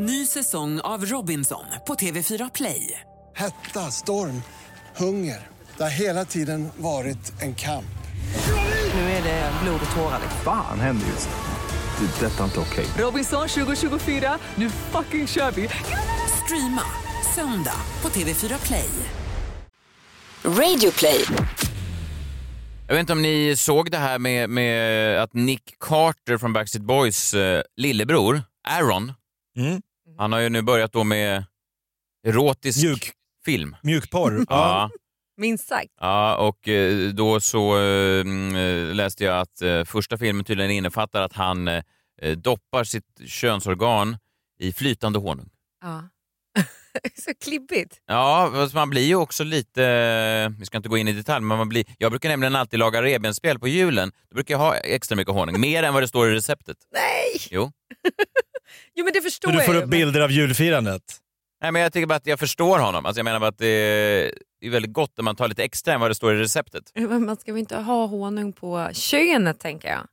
Ny säsong av Robinson på TV4 Play. Hetta, storm, hunger. Det har hela tiden varit en kamp. Nu är det blod och tårar. Fan händer just nu. Det. är Detta är inte okej. Robinson 2024, nu fucking kör vi! Streama söndag på TV4 Play. Radio play. Jag vet inte om ni såg det här med, med att Nick Carter från Backstreet Boys eh, lillebror, Aaron, Mm. Han har ju nu börjat då med erotisk Mjuk. film. Mjukporr. Ja, Minst sagt. ja, och eh, då så eh, mm, eh, läste jag att första filmen tydligen innefattar att han doppar sitt könsorgan i flytande honung. Ja. så klibbigt. Ja, fast man blir ju också lite, vi ska inte gå in i detalj, men man blir, jag brukar nämligen alltid laga revbensspjäll på julen. Då brukar jag ha extra mycket honung, mer än vad det står i receptet. Nej! Jo. Jo men det förstår Så du får jag upp ju. bilder av julfirandet? Nej, men jag tycker bara att jag förstår honom. Alltså jag menar bara att det är väldigt gott när man tar lite extra än vad det står i receptet. Men man ska väl inte ha honung på könet tänker jag.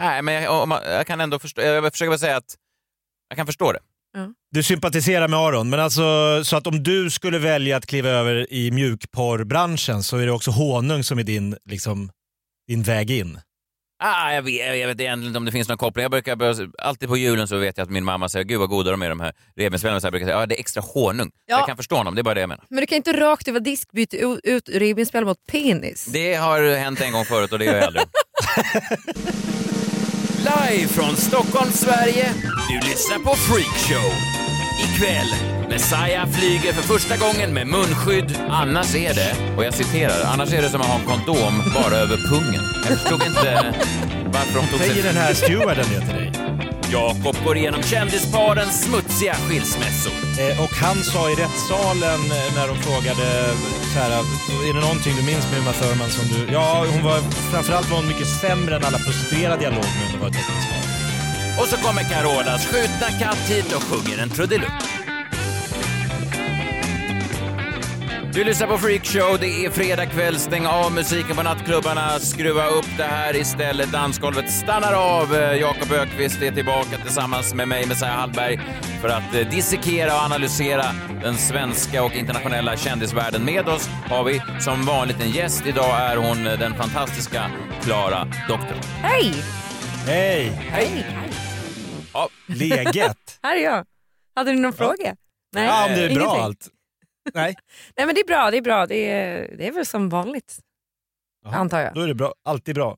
Nej, men jag, om man, jag kan ändå förstå, jag försöker bara säga att jag kan förstå det. Du sympatiserar med Aron, men alltså så att om du skulle välja att kliva över i mjukporrbranschen så är det också honung som är din, liksom, din väg in? Ah, jag, vet, jag vet egentligen inte om det finns någon koppling. Jag brukar alltid på julen så vet jag att min mamma säger gud vad goda de är de här revbensspjällen. Så jag brukar säga ja, det är extra honung. Ja. Jag kan förstå honom, det är bara det jag menar. Men du kan inte rakt över disk byta ut, ut revbensspjäll mot penis. Det har hänt en gång förut och det gör jag aldrig. Live från Stockholm, Sverige. Du lyssnar på Freakshow. Ikväll, Messiah flyger för första gången med munskydd. Annars är det, och jag citerar, annars är det som att ha en kondom bara över pungen. Jag förstod inte varför de tog Säger sig... den här stewarden det till dig? Jakob går igenom kändisparens smutsiga skilsmässor. Eh, och han sa i rättssalen eh, när de frågade så här, är det någonting du minns med Uma Thurman som du... Ja, hon var framförallt var hon mycket sämre än alla prostituerade jag låg med under våra. Och så kommer Carolas skjutna katt hit och sjunger en trudelutt. Du lyssnar på Freakshow, det är fredag kväll. Stäng av musiken på nattklubbarna, skruva upp det här istället. Dansgolvet stannar av. Jakob Ökvist är tillbaka tillsammans med mig, Messiah Hallberg, för att eh, dissekera och analysera den svenska och internationella kändisvärlden. Med oss har vi som vanligt en gäst. Idag är hon eh, den fantastiska Klara Doktor. Hej! Hej! Hej! Ja, Leget! Här är jag. Hade du någon fråga? Nej, ja, om det är bra ingenting. allt. Nej, Nej men det är bra, det är bra. Det är, det är väl som vanligt. Jaha, Antar jag. Då är det bra. Alltid bra.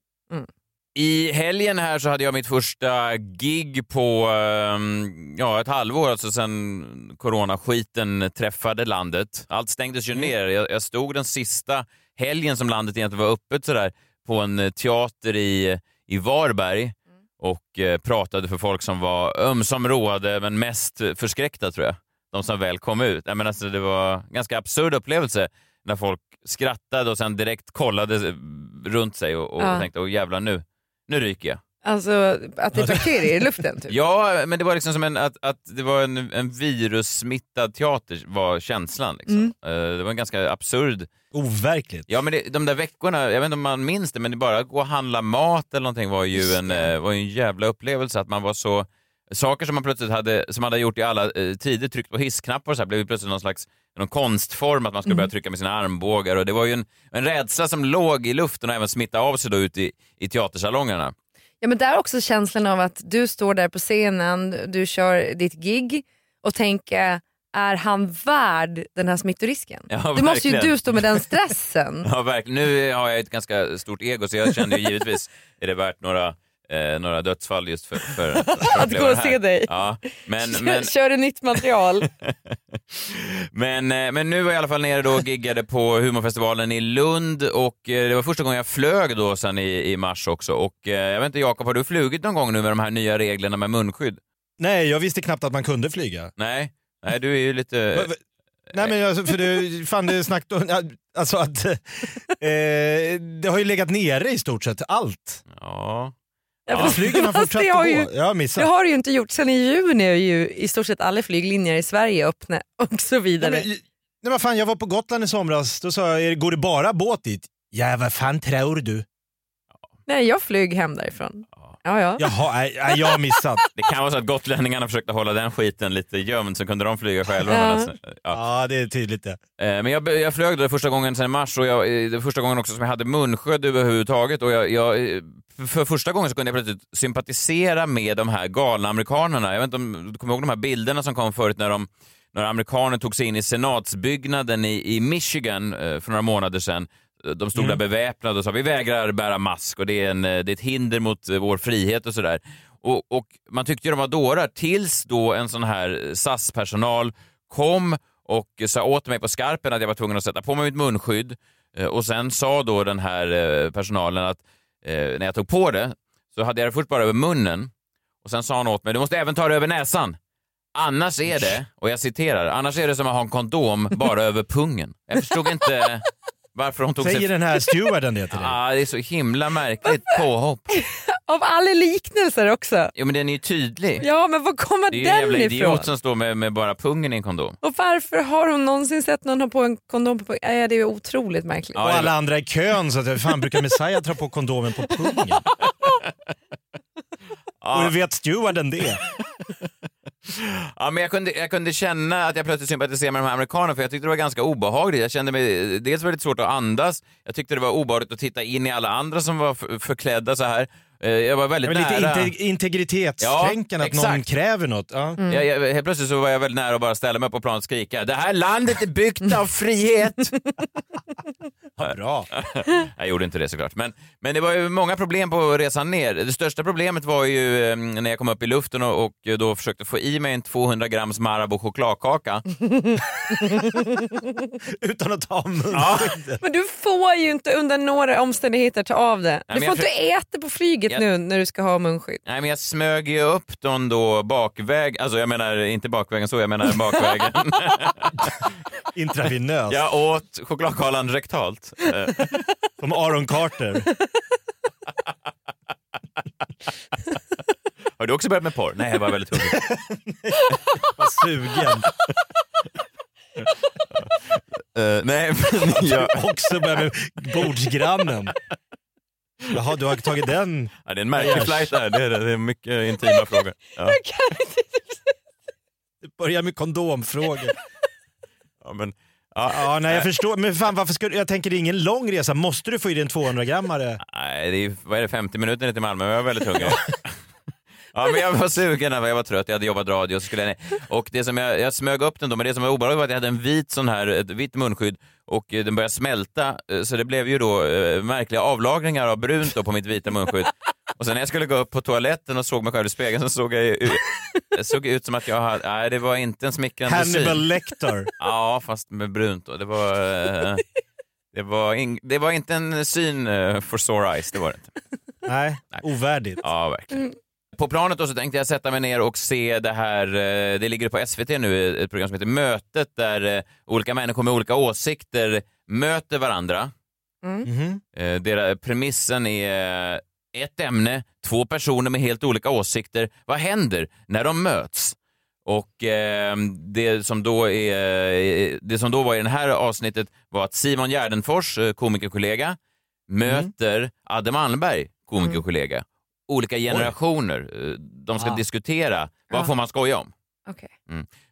I helgen här så hade jag mitt första gig på ehm, ja, ett halvår, alltså sen coronaskiten träffade landet. Allt stängdes ju ner. Jag, jag stod den sista helgen som landet egentligen var öppet sådär på en teater i, i Varberg och eh, pratade för folk som var ömsom roade men mest förskräckta tror jag. De som väl kom ut. Jag menar, alltså, det var en ganska absurd upplevelse när folk skrattade och sen direkt kollade eh, runt sig och, och Ja. tänkte åh jävlar nu, nu ryker jag. Alltså att det är bakterier i luften typ. Ja, men det var liksom som en, att, att det var en, en virussmittad teater var känslan. Liksom. Mm. Eh, det var en ganska absurd... Overkligt. Ja, men det, de där veckorna, jag vet inte om man minns det, men det bara att gå och handla mat eller någonting var ju en, eh, var en jävla upplevelse. Att man var så... Saker som man plötsligt hade, som man hade gjort i alla eh, tider, tryckt på hissknappar och så här, blev ju plötsligt någon slags någon konstform, att man skulle börja trycka med sina armbågar. Och det var ju en, en rädsla som låg i luften och även smittade av sig då ut i, i teatersalongerna. Ja men där är också känslan av att du står där på scenen, du kör ditt gig och tänker är han värd den här smittorisken? Ja, det måste ju verkligen. du stå med den stressen. Ja, verkligen. Nu har jag ett ganska stort ego så jag känner ju givetvis är det värt några, eh, några dödsfall just för, för, för Att uppleva gå och här. se dig. Ja, men, men, Kör du nytt material? men, eh, men nu var jag i alla fall nere då och giggade på humorfestivalen i Lund och eh, det var första gången jag flög då sen i, i mars också. Och eh, jag vet inte Jakob, har du flugit någon gång nu med de här nya reglerna med munskydd? Nej, jag visste knappt att man kunde flyga. Nej, Nej du är ju lite... Nej men alltså, för det, fan det är snack alltså att eh, det har ju legat nere i stort sett allt. Ja. Ja, Ja, flygen har fortsatt det har gå. ju- Jag har missat. Det har du ju inte gjort. Sen i juni är ju i stort sett alla flyglinjer i Sverige öppna och så vidare. Nej, men, nej men fan, jag var på Gotland i somras, då sa jag, går det bara båt dit? Ja vad fan tror du? Nej, jag flög hem därifrån. Ja, ja. Jaha, nej, nej, jag har missat. Det kan vara så att gotlänningarna försökte hålla den skiten lite gömd så kunde de flyga själva. Ja. Men alltså, ja. Ja, det är tydligt det. Eh, Men jag, jag flög då första gången sedan mars och jag, eh, det var första gången också som jag hade munskydd överhuvudtaget. Och jag, jag, eh, för första gången så kunde jag plötsligt sympatisera med de här galna amerikanerna. Jag vet inte om du kommer ihåg de här bilderna som kom förut när de några amerikaner tog sig in i senatsbyggnaden i, i Michigan eh, för några månader sedan. De stod där beväpnade och sa vi vägrar bära mask och det är, en, eh, det är ett hinder mot eh, vår frihet och sådär. Och, och man tyckte ju de var dårar tills då en sån här SAS-personal kom och sa åt mig på skarpen att jag var tvungen att sätta på mig mitt munskydd. Eh, Och sen sa då den här personalen att när jag tog på det så hade jag det först bara över munnen och sen sa han åt mig du måste även ta det över näsan. Annars är det, och jag citerar, annars är det som att ha en kondom bara över pungen. Jag förstod inte varför hon tog Säger sig... den här stewarden det till dig? Ah, det är så himla märkligt påhopp. Av alla liknelser också. Jo men den är ju tydlig. Ja, men var kommer Det är ju en jävla den idiot ifrån? som står med, med bara pungen i en kondom. Och varför har hon någonsin sett någon ha på en kondom på pungen? Nej, det är otroligt märkligt. Ja, och alla andra i kön så att fan brukar Messiah dra på kondomen på pungen? Och hur vet stewarden det? Ja, men jag, kunde, jag kunde känna att jag plötsligt sympatiserade med de här amerikanerna för jag tyckte det var ganska obehagligt. Jag kände mig dels väldigt svårt att andas, jag tyckte det var obehagligt att titta in i alla andra som var förklädda så här. Eh, Jag var väldigt Men lite nära. inte, integritetskränkande Ja, att någon exakt. kräver något. Ja. Jag, jag, helt plötsligt så var jag väldigt nära att bara ställa mig på planet och skrika Det här landet är byggt av frihet! Bra. Jag gjorde inte det såklart. Men, men det var ju många problem på resan ner. Det största problemet var ju eh, när jag kom upp i luften och, och då försökte få i mig en 200 grams Marabou chokladkaka. Utan att ta munskyddet. Men du får ju inte under några omständigheter ta av det. Nej, Du får inte äta på flyget Jag- nu när du ska ha munskydd. Nej, men jag smög ju upp dem då bakväg, alltså jag menar inte bakvägen så, jag menar bakvägen. Intravenöst. jag åt chokladkalan rektalt. Eh, Som Aaron Carter. Har du också börjat med porr? Nej, jag var väldigt hungrig. Var sugen. Eh, nej, men jag, Också börja med bordsgrannen. Jaha, du har tagit den. ja, det är en märklig flight där, det är, det är mycket intima frågor. Ja, Jag kan inte. Börja med kondomfrågor. ja, men, ja, Ja, nej jag förstår. Men fan varför ska jag tänker det är ingen lång resa. Måste du få i dig en 200-grammare? nej, det är, vad är det, 50 minuter ner till Malmö, jag var väldigt hungrig. Ja, men jag var sugen, jag var trött, jag hade jobbat radio. Så skulle jag, och det som jag, jag smög upp den då, men det som var obehagligt var att jag hade en vit sån här, ett vitt munskydd och eh, den började smälta. eh, Så det blev ju då eh, märkliga avlagringar av brunt då på mitt vita munskydd. Och sen när jag skulle gå upp på toaletten och såg mig själv i spegeln så såg jag, jag såg ut som att jag hade, nej det var inte en smickrande Hannibal syn. Lecter. Ja, fast med brunt då. Det var, det var, in, det var inte en syn for sore eyes, det var det inte. Nej, ovärdigt. Ja, verkligen. På planet då så tänkte jag sätta mig ner och se det här, eh, det ligger på SVT nu, ett program som heter Mötet där eh, olika människor med olika åsikter möter varandra. Mhm. Eh, Deras, premissen är eh, ett ämne, två personer med helt olika åsikter. Vad händer när de möts? Och eh, det, som då är, eh, det som då var i det här avsnittet var att Simon Gärdenfors, eh, komikerkollega, möter Adde Malmberg, komikerkollega. Olika generationer. eh, De ska Ah. diskutera vad Ja. får man skoja om. Okej.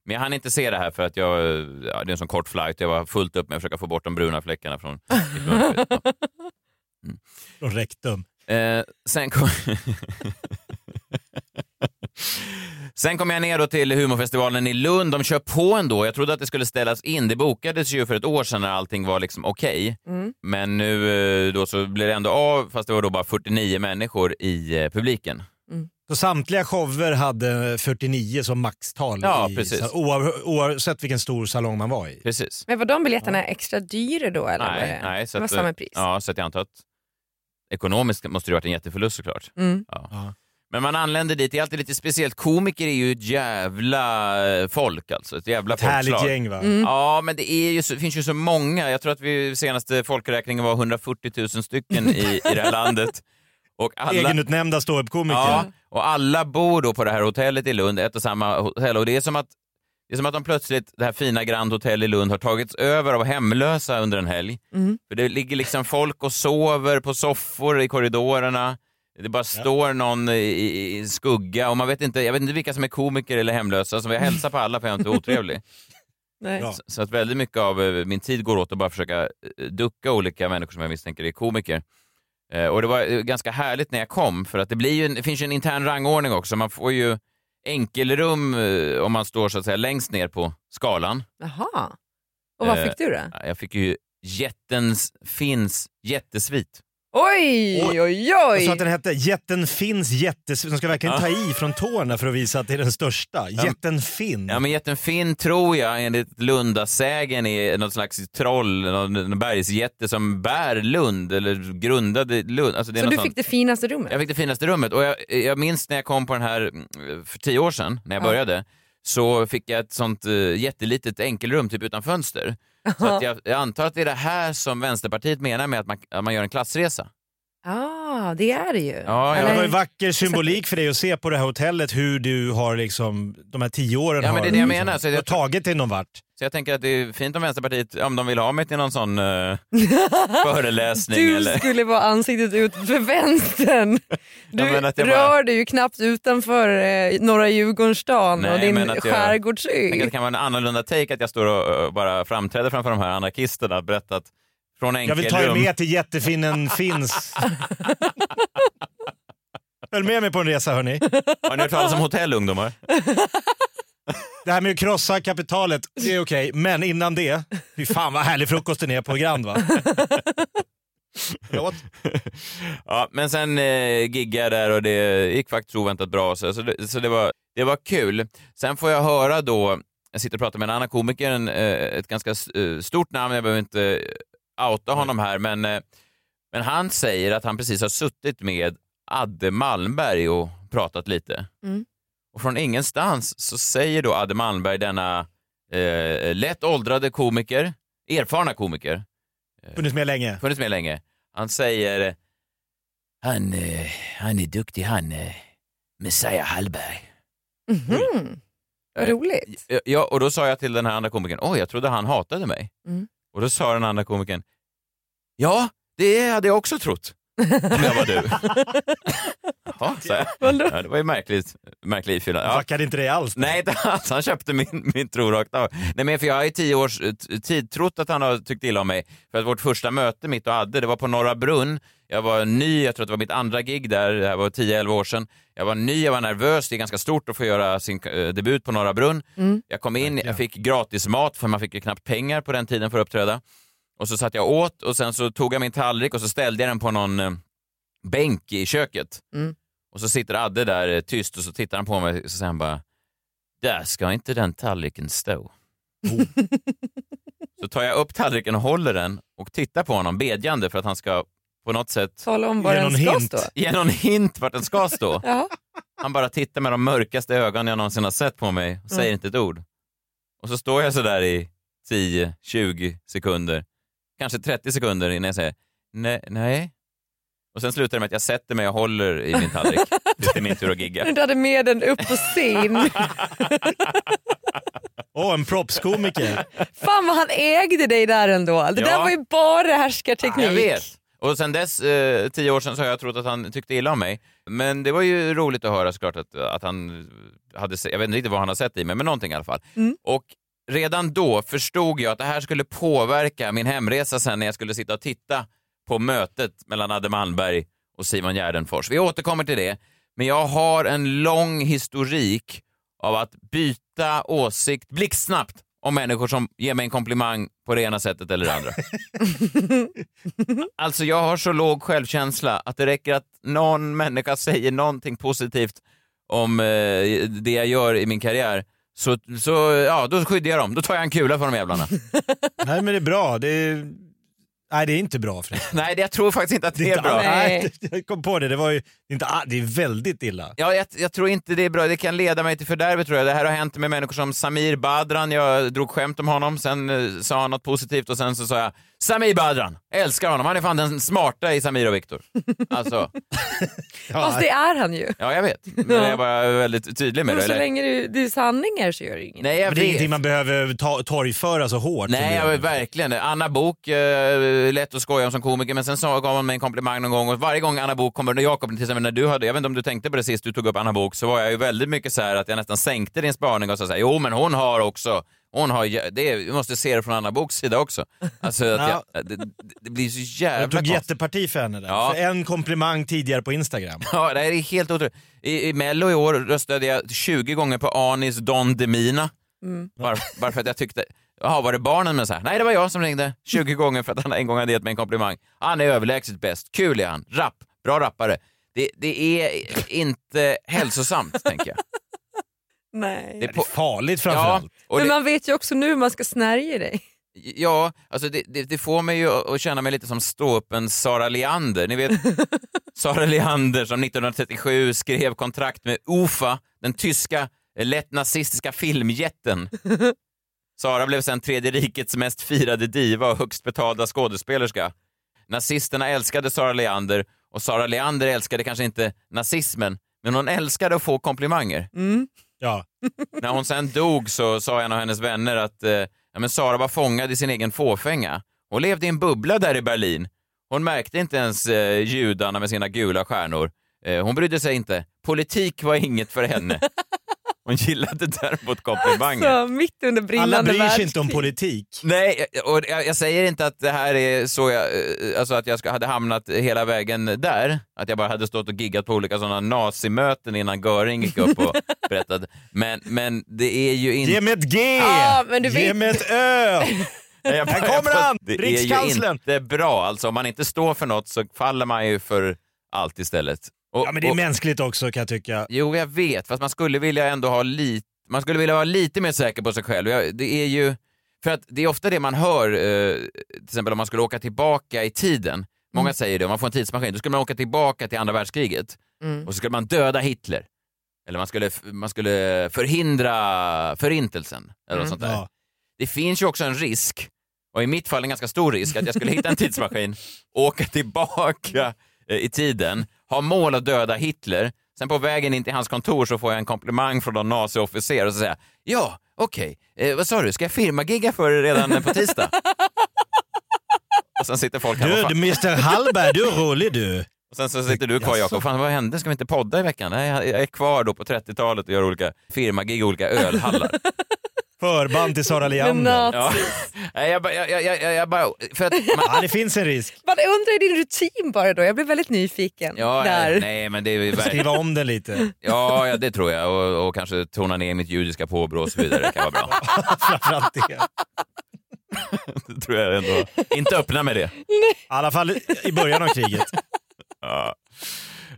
Men jag hann inte se det här för att jag, ja, det är en sån kort flight. Jag var fullt upp med att försöka få bort de bruna fläckarna från. Från rektum. Eh, sen kom... Sen kom jag ner då till humorfestivalen i Lund. De kör på ändå. Jag trodde att det skulle ställas in. Det bokades ju för ett år sedan när allting var liksom okej. Mm. Men nu eh, då så blir det ändå av, fast det var då bara 49 människor i eh, publiken. Så samtliga shower hade 49 som maxtal. Ja, i, precis. oavsett vilken stor salong man var i. Precis. Men var de biljetterna extra dyra då? Eller var Nej, nej. Så det var att, samma pris? Ja, så att jag antar att ekonomiskt måste det ha varit en jätteförlust såklart. Mm. Ja. Men man anländer dit, det är alltid lite speciellt. Komiker är ju ett jävla eh, folk alltså. Ett jävla Ett härligt gäng va? Mm. Ja, men det, är ju så, det finns ju så många. Jag tror att vi senaste folkräkningen var 140 000 stycken i, i det här landet. Och alla, Egenutnämnda ståuppkomiker. ja, och alla bor då på det här hotellet i Lund, ett och samma hotell. Och det är som att, det är som att de plötsligt, det här fina Grand Hotel i Lund, har tagits över av hemlösa under en helg. Mm. För det ligger liksom folk och sover på soffor i korridorerna. Det bara står någon i, i, skugga och man vet inte, jag vet inte vilka som är komiker eller hemlösa, så jag hälsar på alla för jag är inte otrevlig. Nej. Ja. Så, så att väldigt mycket av eh, min tid går åt att bara försöka eh, ducka olika människor som jag misstänker är komiker. Eh, Och det var eh, ganska härligt när jag kom, för att det, blir ju en, det finns ju en intern rangordning också. Man får ju enkelrum eh, om man står så att säga längst ner på skalan. Jaha. Och vad Eh, fick du då? Jag fick ju jättens Finns jättesvit. Oj, oj, oj! Jag sa att den hette Jätten Finns jättes... De ska verkligen ta i från tårna för att visa att det är den största. Jätten Finn. Ja, men jätten Finn tror jag enligt Lundasägen är något slags troll, någon, bergsjätte som bär Lund eller grundade Lund. Alltså det är Så du sånt. fick det finaste rummet? Jag fick det finaste rummet och jag, jag minns när jag kom på den här mm, för tio år sedan, när jag Ja. började, så fick jag ett sånt uh, jättelitet enkelrum typ utan fönster. Så att jag, jag antar att det är det här som Vänsterpartiet menar med att man, att man gör en klassresa. Ja, det är det ju. Ja, ja. Det var ju vacker symbolik för dig att se på det här hotellet hur du har liksom, de här tio åren Ja, men har, det är det jag liksom, menar, så har jag tagit dig någon vart. Så jag tänker att det är fint om Vänsterpartiet, om de vill ha mig till någon sån uh, föreläsning Du eller... skulle vara ansiktet ut för vänstern. Du rör bara- dig ju knappt utanför eh, norra Djurgårdsstan och din jag- skärgårdsö. Jag det kan vara en annorlunda take att jag står och uh, bara framträder framför de här anarkisterna och berättar att från Jag vill ta er med till jättefinnen finns. Följ med mig på en resa hörni. Har ni hört talas om hotellungdomar? Det här med att krossa kapitalet, det är okej. Men innan det, fy fan vad härlig frukosten är på Grand va? Förlåt? Ja, men sen eh, giggade jag där och det gick faktiskt oväntat bra. Så, så, det, så det, var, det var kul. Sen får jag höra då, jag sitter och pratar med en annan komiker, en, eh, ett ganska eh, stort namn, jag behöver inte outa honom här, men, eh, men han säger att han precis har suttit med Adde Malmberg och pratat lite. Mm. Och från ingenstans så säger då Adde Malmberg, denna eh, lätt åldrade komiker, erfarna komiker, Funnits med länge. funnits med länge. Han säger, han, eh, han är duktig han, eh, Messiah Hallberg. Mhm. Vad roligt. Ja, Ja, och då sa jag till den här andra komikern, oj jag trodde han hatade mig. Mm. Och då sa den andra komikern, ja det hade jag också trott. Om jag var du. Jaha, sa jag. Ja, det var ju märkligt, märklig ifyllnad. Ja. Fuckade inte dig alls. Nej, alls. han köpte min, min tro rakt av. Nej, men för jag har i tio års tid trott att han har tyckt illa om mig. För att vårt första möte, mitt och Adde, det var på Norra Brunn. Jag var ny, jag tror att det var mitt andra gig där, det här var 10-11 år sedan. Jag var ny, jag var nervös, det är ganska stort att få göra sin eh, debut på Norra Brunn. Mm. Jag kom in, jag fick gratis mat, för man fick ju knappt pengar på den tiden för att uppträda. Och så satt jag åt och sen så tog jag min tallrik och så ställde jag den på någon eh, bänk i köket. Mm. Och så sitter Adde där eh, tyst och så tittar han på mig och så säger han bara där ska inte den tallriken stå. så tar jag upp tallriken och håller den och tittar på honom bedjande för att han ska på något sätt Tala om var Ge den ska hint. stå. ge någon hint vart den ska stå. Ja. Han bara tittar med de mörkaste ögonen jag någonsin har sett på mig och säger Mm. inte ett ord. Och så står jag så där i 10-20 sekunder, kanske 30 sekunder innan jag säger nej. nej. Och sen slutar det med att jag sätter mig och håller i min tallrik. Det är min tur att gigga. Du hade med den upp på scen. Åh, en proppskomiker. Fan vad han ägde dig där ändå. Det Ja. där var ju bara härskarteknik. Jag vet. Och sen dess, eh, tio år sedan, så har jag trott att han tyckte illa om mig. Men det var ju roligt att höra såklart att, att han hade se- jag vet inte riktigt vad han har sett i mig, men någonting i alla fall. Mm. Och redan då förstod jag att det här skulle påverka min hemresa sen när jag skulle sitta och titta på mötet mellan Adde Malmberg och Simon Gärdenfors. Vi återkommer till det, men jag har en lång historik av att byta åsikt blixtsnabbt om människor som ger mig en komplimang på det ena sättet eller det andra. Alltså jag har så låg självkänsla att det räcker att någon människa säger någonting positivt om eh, det jag gör i min karriär. Så, så ja, då skyddar jag dem. Då tar jag en kula för de jävlarna. Nej men det är bra. Det är... Nej det är inte bra för Nej, det, jag tror faktiskt inte att det är inte bra. Nej. Nej, jag kom på det. Det, var ju, det, är inte, det är väldigt illa. Ja, jag, jag tror inte det är bra. Det kan leda mig till fördärvet tror jag. Det här har hänt med människor som Samir Badran. Jag drog skämt om honom, sen eh, sa han något positivt och sen så sa jag Samir Badran, älskar honom. Han är fan den smarta i Samir och Viktor. Alltså, Fast det är han ju. ja jag vet. Men jag är bara väldigt tydlig med Men det. så eller? länge det, det är sanningar så gör det inget. Nej, jag Men det är vet. ingenting man behöver ta, torgföra så hårt. Nej, jag vet, verkligen. Anna Bok, eh, lätt att skoja om som komiker, men sen så gav hon mig en komplimang någon gång och varje gång Anna Bok kommer, kommer till exempel när du hade, jag vet inte om du tänkte på det sist du tog upp Anna Bok så var jag ju väldigt mycket så här att jag nästan sänkte din spaning och sa så här, jo men hon har också, hon har, det, är- vi måste se det från Anna Boks sida också. Alltså att jag, det, det blir så Jag jävla tog konstigt. jätteparti för henne där. Ja. För en komplimang tidigare på Instagram. Ja, det här är helt otroligt. I, I Mello i år röstade jag 20 gånger på Anis Don Demina. Bara, bara för att jag tyckte, jaha var det barnen med så här? Nej det var jag som ringde 20 gånger för att han en gång hade gett mig en komplimang. Han är överlägset bäst, kul är han, rapp, bra rappare. Det, det är inte hälsosamt tänker jag. Nej. Det är Det är på, farligt ja, framförallt. och Men det, man vet ju också nu hur man ska snärja dig. ja, alltså det, det, det får mig ju att känna mig lite som ståuppen Sara Leander. Ni vet Sara Leander som 1937 skrev kontrakt med UFA, den tyska eh, lätt nazistiska filmjätten. Sara blev sen tredje rikets mest firade diva och högst betalda skådespelerska. Nazisterna älskade Sara Leander och Sara Leander älskade kanske inte nazismen, men hon älskade att få komplimanger. Ja. När hon sen dog så sa en av hennes vänner att eh, ja, men Sara var fångad i sin egen fåfänga. Hon levde i en bubbla där i Berlin. Hon märkte inte ens eh, judarna med sina gula stjärnor. Eh, hon brydde sig inte. Politik var inget för henne. Hon gillade däremot komplimanger. Så mitt under brinnande Alla bryr sig inte om politik. Nej, och jag, jag säger inte att det här är så jag, eh, alltså att jag ska, hade hamnat hela vägen där. Att jag bara hade stått och giggat på olika sådana nazimöten innan Göring gick upp och berättade. Men, men det är ju inte... Ge mig ett G! Ja, men du Ge vet- mig ett Ö! Nej, jag- Här kommer han! Det är ju Rikskanslern! inte bra. Alltså, om man inte står för något så faller man ju för allt istället. Och, Ja men det är och, mänskligt också kan jag tycka. Jo, jag vet. Fast man skulle vilja ändå ha lite... Man skulle vilja vara lite mer säker på sig själv. Jag, det är ju... För att det är ofta det man hör, eh, till exempel om man skulle åka tillbaka i tiden. Många säger det, om man får en tidsmaskin, då skulle man åka tillbaka till andra världskriget och så skulle man döda Hitler. Eller man skulle, man skulle förhindra förintelsen. Eller något sånt där. Ja. Det finns ju också en risk, och i mitt fall en ganska stor risk, att jag skulle hitta en tidsmaskin, åka tillbaka eh, i tiden, ha mål att döda Hitler, sen på vägen in till hans kontor så får jag en komplimang från någon naziofficer och så säger ja, okej, eh, vad sa du, ska jag firmagigga för dig redan på tisdag? och sen sitter folk här Du, fan, Mr Hallberg, du är rolig du. och sen så sitter du kvar Jakob, fan vad hände, ska vi inte podda i veckan? Nej, jag jag är kvar då på 30-talet och gör olika firmagig i olika ölhallar. Förband till Sara Leander. Ja. Nej, jag, bara- jag, jag, jag, jag bara... För att man, Ja, det finns en risk. Vad jag undrar i din rutin bara då? Jag blev väldigt nyfiken. ja, där. nej, men det är ju verkligen... Skriva om den lite. Ja, ja, det tror jag. Och, och kanske tona ner mitt judiska påbrå och så vidare. Det kan vara bra. Framförallt det. Det tror jag ändå. Inte öppna med det. I alla fall i början av kriget. Ja.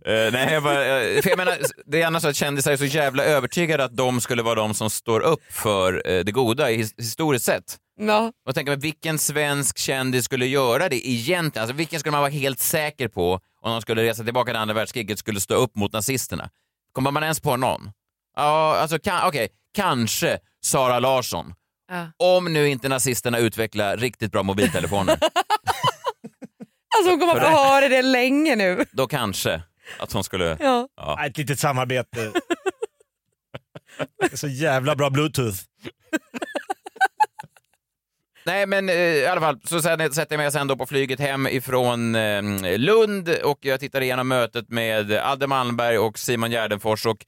Eh, nej, jag bara, eh, för jag menar, det är annars så att kändisar är så jävla övertygade att de skulle vara de som står upp för eh, det goda his- historiskt sett. Ja. Och tänker vilken svensk kändis skulle göra det egentligen? Alltså, vilken skulle man vara helt säker på om de skulle resa tillbaka till andra världskriget skulle stå upp mot nazisterna? Kommer man ens på någon? Ja, alltså kan, okej, kanske Sara Larsson. Ja. Om nu inte nazisterna utvecklar riktigt bra mobiltelefoner, Alltså hon kommer få höra det länge nu. då kanske att hon skulle... Ja. Ja. Ett litet samarbete. Så jävla bra bluetooth. Nej men eh, i alla fall så sen, sätter jag mig sen då på flyget hem ifrån eh, Lund och jag tittar igenom mötet med Adde Malmberg och Simon Gärdenfors och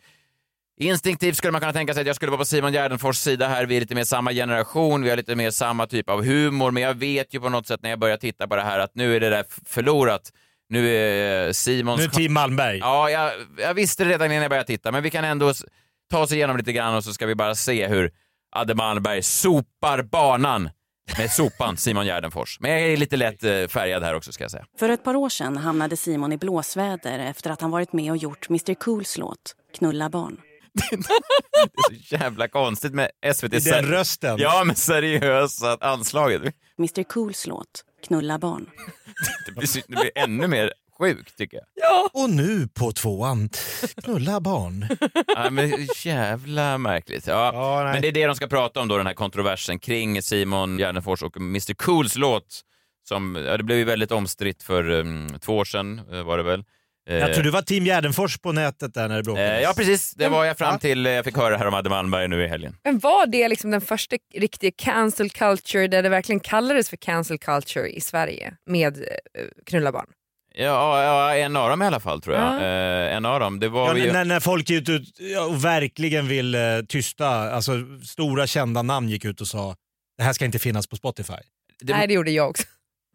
instinktivt skulle man kunna tänka sig att jag skulle vara på Simon Gärdenfors sida här. Vi är lite mer samma generation, vi har lite mer samma typ av humor, men jag vet ju på något sätt när jag börjar titta på det här att nu är det där förlorat. Nu är Simons... Nu är Team Malmberg. Ja, jag, jag visste det redan innan jag började titta, men vi kan ändå ta oss igenom lite grann och så ska vi bara se hur Adde Malmberg sopar banan med sopan Simon Gärdenfors. Men jag är lite lätt eh, färgad här också ska jag säga. För ett par år sedan hamnade Simon i blåsväder efter att han varit med och gjort Mr Cools låt Knulla barn. Det är så jävla konstigt med SVT. I den rösten. Ja, men seriösa anslaget. Mr Cools låt Knulla barn. Det blir, det blir ännu mer sjukt tycker jag. Och nu på tvåan, knulla barn. Ja, men jävla märkligt. Ja, Ja, men det är det de ska prata om då, den här kontroversen kring Simon Gärdenfors och Mr Cools låt. Som, ja, det blev ju väldigt omstritt för um, två år sedan eh, var det väl. Eh, Jag tror du var Team Gärdenfors på nätet där när det bråkades. eh, ja precis, det var jag fram till eh, jag fick höra här om Adde Malmberg nu i helgen. Men var det liksom den första riktiga cancel culture där det verkligen kallades för cancel culture i Sverige med knulla barn? Ja, ja, en av dem i alla fall tror jag. Ja. Eh, en av dem. Det var Ja, ju... när, när folk gick ut och verkligen vill eh, tysta, alltså stora kända namn gick ut och sa det här ska inte finnas på Spotify. det, Nej det gjorde jag också.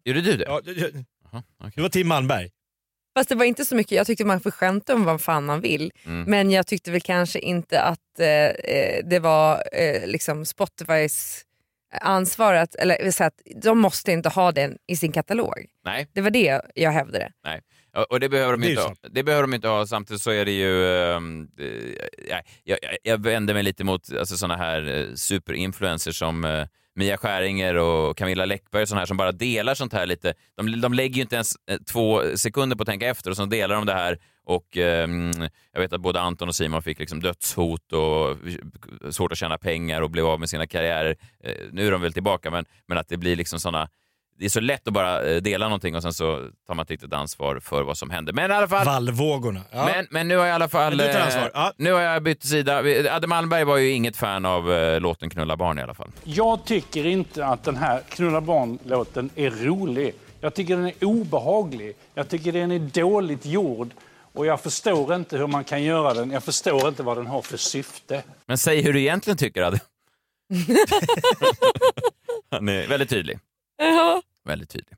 Gjorde du det? Ja, det, det Jaha, okej. det var Tim Malmberg. Fast det var inte så mycket, jag tyckte man får skämta om vad fan man vill. Mm. Men jag tyckte väl kanske inte att eh, eh, det var eh, liksom Spotifys ansvar att, eller så att de måste inte ha den i sin katalog. Nej. Det var det jag hävdade. Ja, Och det behöver de inte ha. Det behöver de inte ha. Samtidigt så är det ju... eh, ja, jag, jag, jag vänder mig lite mot alltså, såna här eh, superinfluencers som eh, Mia Skäringer och Camilla Läckberg och sådana här som bara delar sånt här lite. De, de lägger ju inte ens eh, två sekunder på att tänka efter och så delar de det här och eh, jag vet att både Anton och Simon fick liksom dödshot och svårt att tjäna pengar och blev av med sina karriärer. Eh, nu är de väl tillbaka men, men att det blir liksom såna det är så lätt att bara eh, dela någonting och sen så tar man inte riktigt ansvar för vad som händer. Men i alla fall, Vallvågorna. Ja. men, men nu har jag i alla fall... Men du tar eh, ansvar. Ja. Nu har jag bytt sida. Adde Malmberg var ju inget fan av eh, låten Knulla barn i alla fall. Jag tycker inte att den här Knulla barn-låten är rolig. Jag tycker den är obehaglig. Jag tycker den är dåligt gjord. Och jag förstår inte hur man kan göra den. Jag förstår inte vad den har för syfte. Men säg hur du egentligen tycker Adde. Han är väldigt tydlig. Väldigt tydlig.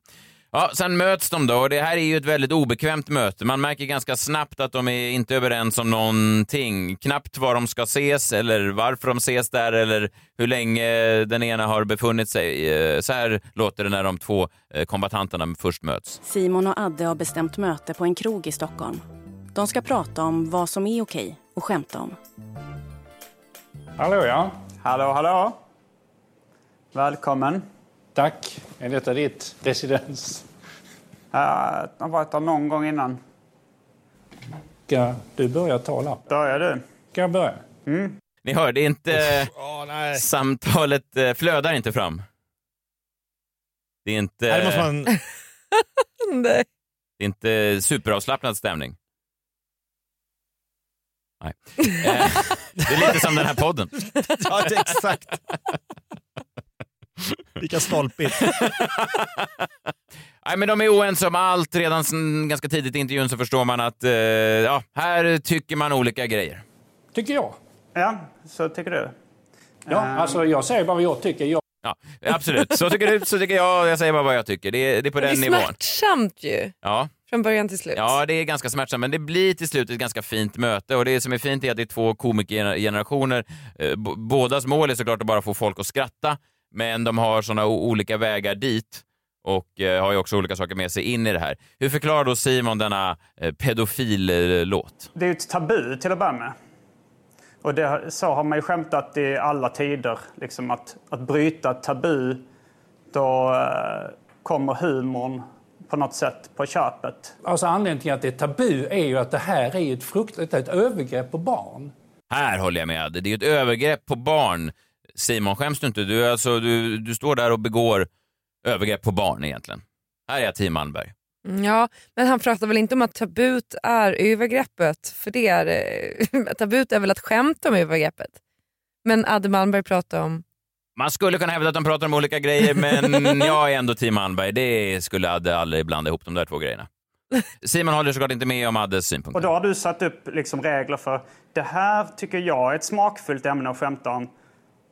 Ja, sen möts de då och det här är ju ett väldigt obekvämt möte. Man märker ganska snabbt att de är inte överens om någonting. Knappt var de ska ses eller varför de ses där eller hur länge den ena har befunnit sig. Eh, Så här låter det när de två eh, kombatanterna först möts. Simon och Adde har bestämt möte på en krog i Stockholm. De ska prata om vad som är okej och skämta om. Hallå ja. Hallå, hallå. Välkommen. Tack. Är detta ditt residens? Jag har varit där någon gång innan. Ska du börja tala? Börjar du? Ska jag börja? Ni hör, det är inte... Åh, nej. Samtalet eh, flödar inte fram. Det är inte, Här måste man... Nej. det är inte superavslappnad stämning. Nej. Eh, det är lite som den här podden. ja, det är exakt. Lika stolpigt. Nej, men de är oense om allt. Redan sen, ganska tidigt i intervjun så förstår man att eh, ja, här tycker man olika grejer. Tycker jag. Ja, så tycker du. Ja, alltså jag säger bara vad jag tycker. Jag Ja, absolut. Så tycker du, så tycker jag. Jag säger bara vad jag tycker. Det är, det är på Det är den nivån. smärtsamt ju. Ja. Från början till slut. Ja, det är ganska smärtsamt, men det blir till slut ett ganska fint möte. Och det som är fint är att det är två komikergenerationer. Eh, Bådas mål är såklart att bara få folk att skratta, men de har sådana olika vägar dit och eh, har ju också olika saker med sig in i det här. Hur förklarar då Simon denna eh, pedofil-låt? Det är ju ett tabu till att börja med. Och det, så har man ju skämtat i alla tider. Liksom att, att bryta ett tabu, då eh, kommer humorn på något sätt på köpet. Alltså anledningen till att det är tabu är ju att det här är ett fruktansvärt ett övergrepp på barn. Här håller jag med. Det är ju ett övergrepp på barn. Simon, skäms du inte? Du, är alltså, du, du står där och begår övergrepp på barn egentligen. Här är jag Team Malmberg. Mm, Ja, men han pratar väl inte om att tabut är övergreppet? För det är, eh, tabut är väl att skämta om övergreppet? Men Adde Malmberg pratar om... Man skulle kunna hävda att de pratar om olika grejer, men jag är ändå Team Malmberg. Det skulle Adde aldrig blanda ihop de där två grejerna. Simon håller såklart inte med om Addes synpunkter. Och då har du satt upp liksom regler för det här tycker jag är ett smakfullt ämne att skämta om.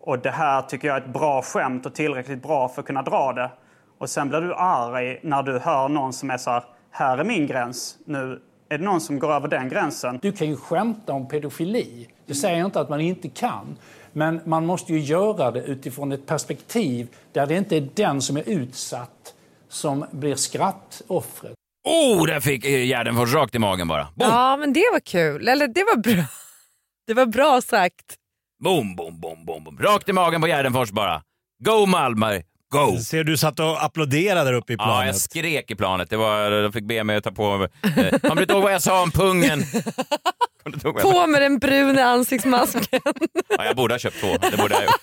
Och det här tycker jag är ett bra skämt och tillräckligt bra för att kunna dra det. Och sen blir du arg när du hör någon som är så här, här är min gräns. Nu är det någon som går över den gränsen. Du kan ju skämta om pedofili. Det säger jag inte att man inte kan. Men man måste ju göra det utifrån ett perspektiv där det inte är den som är utsatt som blir skrattoffret. Oh, där fick Gärdenfors rakt i magen bara. Boom, Ja, men det var kul. Eller det var bra. Det var bra sagt. Boom, boom, boom, boom, boom. Rakt i magen på Gärdenfors bara. Go Malmberg, go! Ser du satt och applåderade där uppe i Ja, planet. jag skrek i planet. Det var, de fick be mig att ta på mig... Eh, Kommer du inte ihåg vad jag sa om pungen? Jag? På med den bruna ansiktsmasken. Ja, jag borde ha köpt två. Det borde jag ha gjort.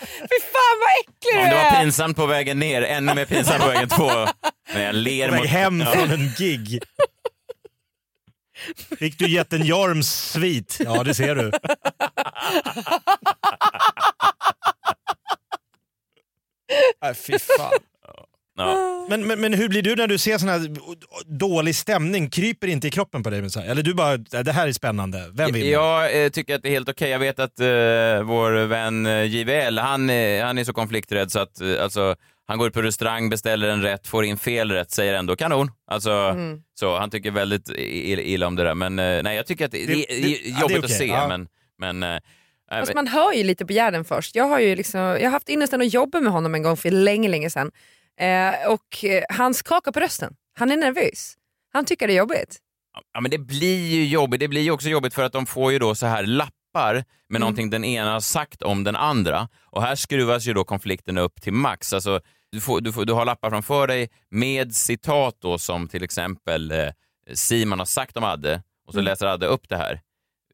Fy fan vad äcklig Om du det var är! pinsamt på vägen ner, ännu mer pinsamt på vägen två. Men jag ler På väg mot... hem Ja. från en gig. Fick du jätten Jorms svit? Ja, det ser du. Nej, fy fan. Ja. Men Men, men, hur blir du när du ser sån här dålig stämning? Kryper inte i kroppen på dig? Eller du bara, det här är spännande, vem vinner? Jag eh, tycker att det är helt okej. Jag vet att eh, vår vän eh, JVL, han, eh, han är så konflikträdd så att eh, alltså, han går ut på restaurang, beställer en rätt, får in fel rätt, säger ändå kanon. Alltså, Mm. så, han tycker väldigt illa om det där. Men eh, nej, jag tycker att det, det, Det- är det- ja, jobbigt det är att se. ja. Men, men, eh, Fast man hör ju lite på Gärden först. Jag har ju liksom, jag har haft ynnesten att jobba med honom en gång för länge, länge sedan. Eh, och eh, han skakar på rösten. Han är nervös. Han tycker det är jobbigt. Ja, men det blir ju jobbigt. Det blir ju också jobbigt för att de får ju då så här lappar med någonting den ena har sagt om den andra. Och här skruvas ju då konflikten upp till max. Alltså, du, får, du, får, du har lappar framför dig med citat då som till exempel eh, Simon har sagt om Adde och så läser Adde upp det här.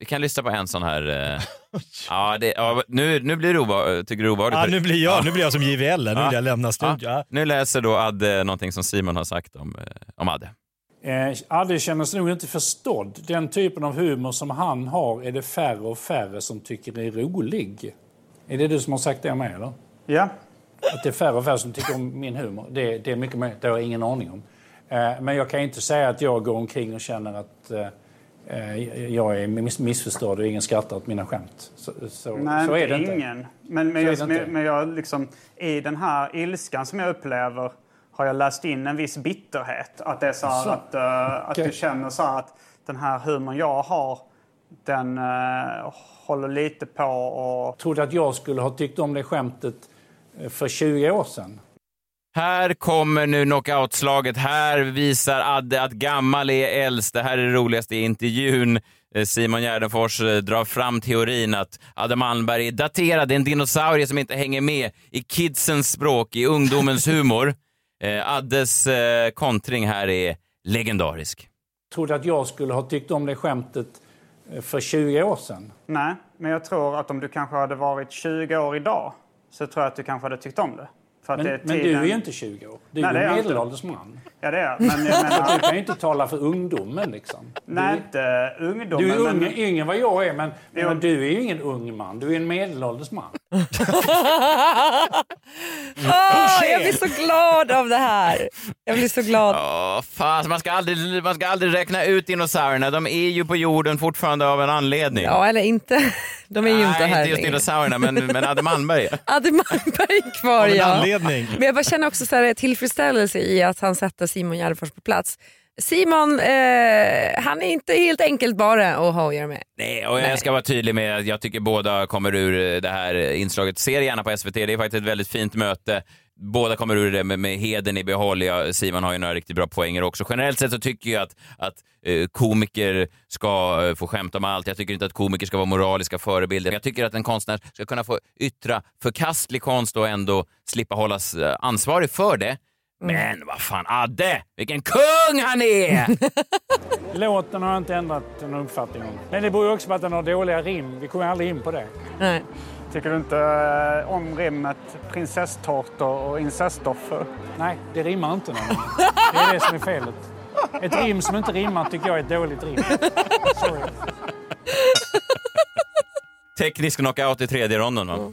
Vi kan lyssna på en sån här... Eh, ja, det, ja, nu, nu blir det tycker du obehagligt. Ja, nu blir jag, Ja. nu blir jag som JVL, nu vill jag lämna studion. Nu läser då Adde någonting som Simon har sagt om, eh, om Adde. Eh, Adde känner sig nog inte förstådd. Den typen av humor som han har är det färre och färre som tycker är rolig. Är det du som har sagt det med eller? Ja. Att det är färre och färre som tycker om min humor. Det, det är mycket mer, det har jag ingen aning om. Eh, men jag kan inte säga att jag går omkring och känner att eh, eh, jag är miss, missförstådd och ingen skrattar åt mina skämt. Så, så, Nej, så är det inte. ingen. Men, men, inte. men, men jag liksom, i den här ilskan som jag upplever har jag läst in en viss bitterhet. Att det är så här Så. att, eh, att du känner så här att den här humorn jag har, den eh, håller lite på och... trodde att jag skulle ha tyckt om det skämtet eh, för 20 år sedan. Här kommer nu knockoutslaget. Här visar Adde att gammal är äldst. Det här är det roligaste i intervjun. Simon Gärdenfors drar fram teorin att Adde Malmberg är daterad, det är en dinosaurie som inte hänger med i kidsens språk, i ungdomens humor. Eh, Addes eh, kontring här är legendarisk. trodde att jag skulle ha tyckt om det skämtet eh, för 20 år sedan. Nej, men jag tror att om du kanske hade varit 20 år idag så tror jag att du kanske hade tyckt om det. För att Men, det är men du tiden- är ju inte 20 år. Du Nej, är inte. medelålders man. Ja, det är. Men jag menar... du kan ju inte tala för ungdomen liksom. Nej, du, inte ungdomen. du är ung, men... yngre än vad jag är, men, men du är ju ingen ung man. Du är en medelålders man. Ah, jag blir så glad av det här. Jag blir så glad. Åh, fan, man, ska aldrig, man ska aldrig räkna ut dinosaurierna. De är ju på jorden fortfarande av en anledning. Ja, eller inte. De är ju inte här inte just dinosaurierna, men, men Adde Malmberg. Adde Malmberg är kvar Av en ja. anledning. Men jag bara känner också så här, tillfredsställelse i att han sätter Simon Gärdenfors på plats. Simon, eh, han är inte helt enkelt bara att ha att göra med. Nej, och jag ska vara tydlig med att jag tycker båda kommer ur det här inslaget. Se det gärna på SVT, det är faktiskt ett väldigt fint möte. Båda kommer ur det med, med heden i behåll. Ja, Simon har ju några riktigt bra poänger också. Generellt sett så tycker jag att, att eh, komiker ska eh, få skämta om allt. Jag tycker inte att komiker ska vara moraliska förebilder. Jag tycker att en konstnär ska kunna få yttra förkastlig konst och ändå slippa hållas eh, ansvarig för det. Men vad fan, Adde! Vilken kung han är! Låten har jag inte ändrat en uppfattning om. Men det beror ju också på att den har dåliga rim. Vi kommer aldrig in på det. Nej. Tycker du inte eh, om rimmet prinsesstårtor och incestoffer? Nej, det rimmar inte nämligen. Det är det som är felet. Ett rim som inte rimmar tycker jag är ett dåligt rim. Sorry. Teknisk knockout i tredje ronden. Va?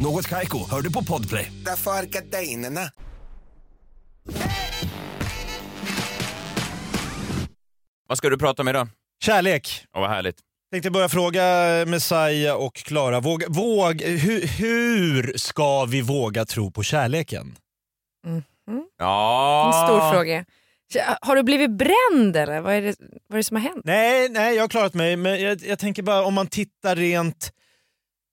Något Kaiko, hör du på Podplay. Därför är gardinerna. Vad ska du prata om idag? Kärlek. Åh, vad härligt. Tänkte börja fråga Messiah och Klara. Våg, våg, hur, hur ska vi våga tro på kärleken? Ja. En stor fråga. Har du blivit bränd eller? Vad är det, vad är det som har hänt? Nej, nej, jag har klarat mig. Men jag, jag tänker bara om man tittar rent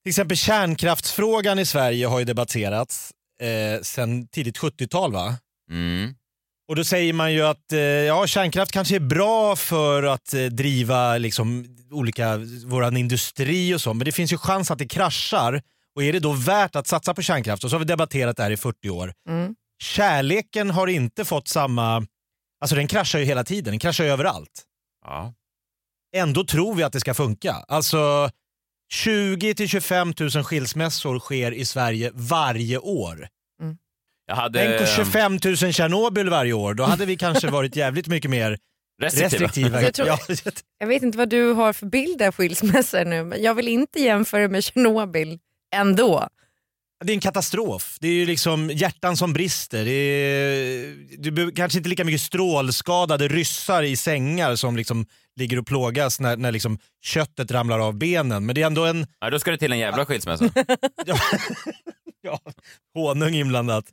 Till exempel kärnkraftsfrågan i Sverige har ju debatterats eh, sedan tidigt 70-tal va? Mm. Och då säger man ju att eh, ja, kärnkraft kanske är bra för att eh, driva liksom, olika, våran industri och så, men det finns ju chans att det kraschar. Och är det då värt att satsa på kärnkraft? Och så har vi debatterat det här i 40 år. Mm. Kärleken har inte fått samma... Alltså den kraschar ju hela tiden, den kraschar ju överallt. Ja. Ändå tror vi att det ska funka. Alltså 20 till 25 000 skilsmässor sker i Sverige varje år. Jag hade... Tänk på 25 000 Tjernobyl varje år, då hade vi kanske varit jävligt mycket mer Restriktiva. restriktiva. Jag tror- Ja, Jag vet inte vad du har för bild av skilsmässor nu, men jag vill inte jämföra med Tjernobyl ändå. det är en katastrof. Det är ju liksom hjärtan som brister. Det är, du behöver kanske inte lika mycket strålskadade ryssar i sängar som liksom ligger och plågas när, när liksom köttet ramlar av benen. Men det är ändå en Ja, då ska det till en jävla skilsmässa. ja, honung inblandat.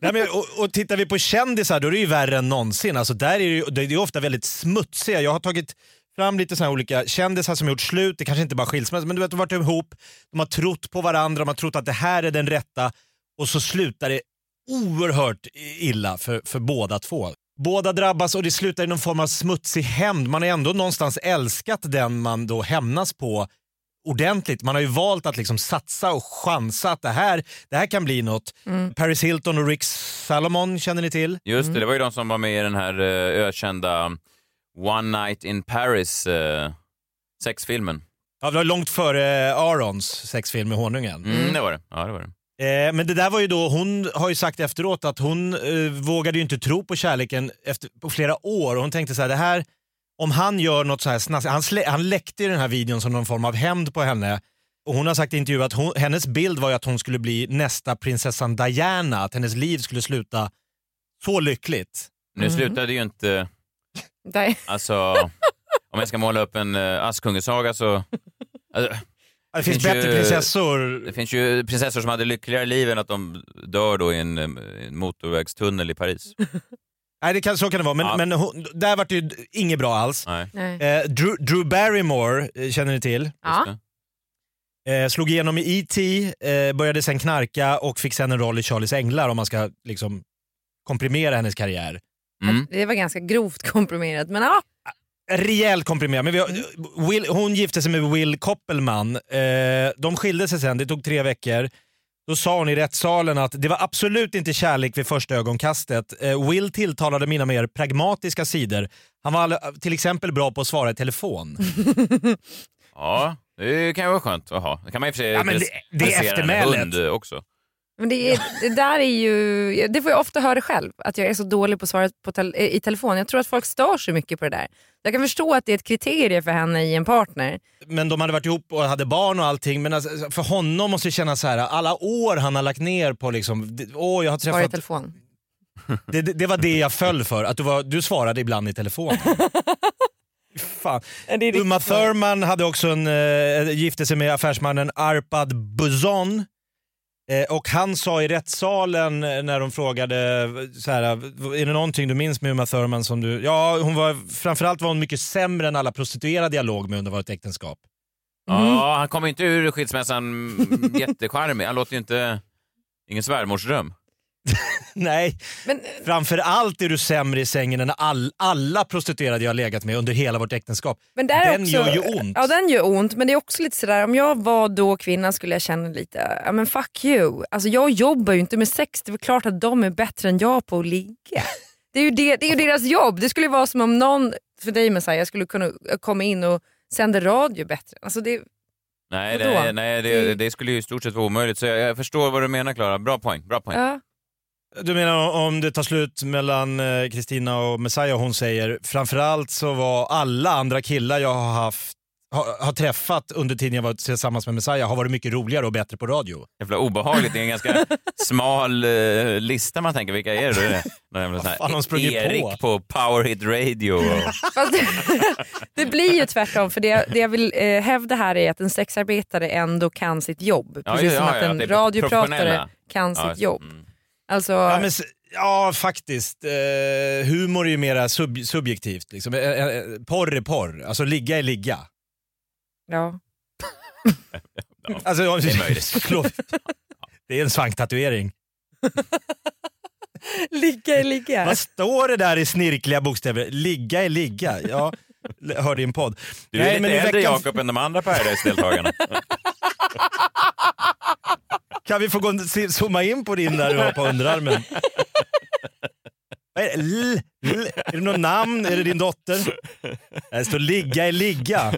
Nej, men, och, och tittar vi på kändisar då är det ju värre än någonsin. Alltså, där är det, ju, det är ofta väldigt smutsiga. Jag har tagit fram lite såna olika kändisar som gjort slut, det kanske inte bara skilsmässa, men du vet, de har varit ihop, de har trott på varandra, de har trott att det här är den rätta och så slutar det oerhört illa för, för båda två. Båda drabbas och det slutar i någon form av smutsig hämnd. Man har ändå någonstans älskat den man då hämnas på ordentligt. Man har ju valt att liksom satsa och chansa att det här, det här kan bli något. Paris Hilton och Rick Salomon känner ni till? Just det, det var ju de som var med i den här eh, ökända One Night in Paris eh, sexfilmen. Ja, det var långt före Arons sexfilm med honungen. Mm, det var det. Ja, det var det. Eh, men det där var ju då, hon har ju sagt efteråt att hon eh, vågade ju inte tro på kärleken efter, på flera år. Och hon tänkte så här, det här, om han gör något så här snaskigt, han, slä, han läckte ju den här videon som någon form av hämnd på henne. Och hon har sagt i intervju att hon, hennes bild var ju att hon skulle bli nästa prinsessan Diana, att hennes liv skulle sluta så lyckligt. Nu slutade ju inte... Alltså, om jag ska måla upp en uh, Askungesaga så... Alltså, Ja, Det finns bättre ju- prinsessor. Det finns ju prinsessor som hade lyckligare liv än att de dör då i en, eh, en motorvägstunnel i Paris. Nej, det kan, så kan det vara, men, Ja. men hon, där var det ju inget bra alls. Nej. Nej. Eh, Drew, Drew Barrymore eh, känner ni till. Ja. Eh, slog igenom i E.T., eh, började sen knarka och fick sen en roll i Charlies Änglar om man ska liksom komprimera hennes karriär. Mm. Det var ganska grovt komprimerat, men ja. Rejält komprimerad. Men vi har, Will, hon gifte sig med Will Koppelman. Eh, de skilde sig sen, det tog tre veckor. Då sa hon i rättssalen att det var absolut inte kärlek vid första ögonkastet. Eh, Will tilltalade mina mer pragmatiska sidor. Han var till exempel bra på att svara i telefon. Ja, det kan ju vara skönt att ha. Det kan man i och för sig Ja, men det- det är eftermälet. också. Men det, är, det där är ju, det får jag ofta höra själv, att jag är så dålig på att svara på tel, i telefon. Jag tror att folk stör sig mycket på det där. Jag kan förstå att det är ett kriterie för henne i en partner. men de hade varit ihop och hade barn och allting. Men alltså, för honom måste det kännas så här, alla år han har lagt ner på liksom, åh jag har Svara i träffat... telefon. Det, det, det var det jag föll för, att du, var, du svarade ibland i telefon. Fan. Uma Thurman hade också en, eh, gifte sig med affärsmannen Arpad Buzon. Eh, och han sa i rättssalen eh, när de frågade, så här, är det någonting du minns med Uma Thurman som du... Ja, hon var, framförallt var hon mycket sämre än alla prostituerade jag låg med under vårt äktenskap. Ja, han kommer inte ur skilsmässan mm, jättecharmig. Han låter ju inte... Ingen svärmorsdröm. Nej, Men, framförallt är du sämre i sängen än all, alla prostituerade jag har legat med under hela vårt äktenskap. men där är Den också, gör ju ont. Ja den gör ont men det är också lite sådär, om jag var då kvinna skulle jag känna lite, ja men fuck you. Alltså jag jobbar ju inte med sex, det är väl klart att de är bättre än jag på att ligga. Det är ju, det, det är ju deras jobb. Det skulle ju vara som om någon, för dig Messiah, skulle kunna komma in och sända radio bättre. Alltså det, Nej, det, nej det, det skulle ju i stort sett vara omöjligt. Så jag, jag förstår vad du menar, Klara. Bra poäng. Bra poäng. ja. Du menar om det tar slut mellan eh, Kristina och Messiah hon säger framförallt så var alla andra killar jag har haft har, har träffat under tiden jag varit tillsammans med Messiah har varit mycket roligare och bättre på radio. Jävla obehagligt. Det är en ganska smal eh, lista man tänker. Vilka är det? här fan, de sprungit på. Erik på Power Hit Radio. Och... Fast det, blir ju tvärtom för det, det jag vill eh, hävda här är att en sexarbetare ändå kan sitt jobb. Ja, Precis ja, som ja, att ja, en det är radiopratare kan Ja, sitt jobb. mm. Alltså, Ja, men, ja faktiskt. Eh, humor är ju mera sub, subjektivt. Liksom. Eh, eh, porr är porr, alltså ligga är ligga. ja. Alltså, det är möjligt. det är en svanktatuering. ligga är ligga. Vad står det där i snirkliga bokstäver? Ligga är ligga. Ja, hör din podd. Du är lite i äldre veckan- Jakob än de andra Paradise-deltagarna. Kan vi få gå, zooma in på din där du har på underarmen? Vad är det? L, L, är det något namn? Är det din dotter? Det står ligga är ligga.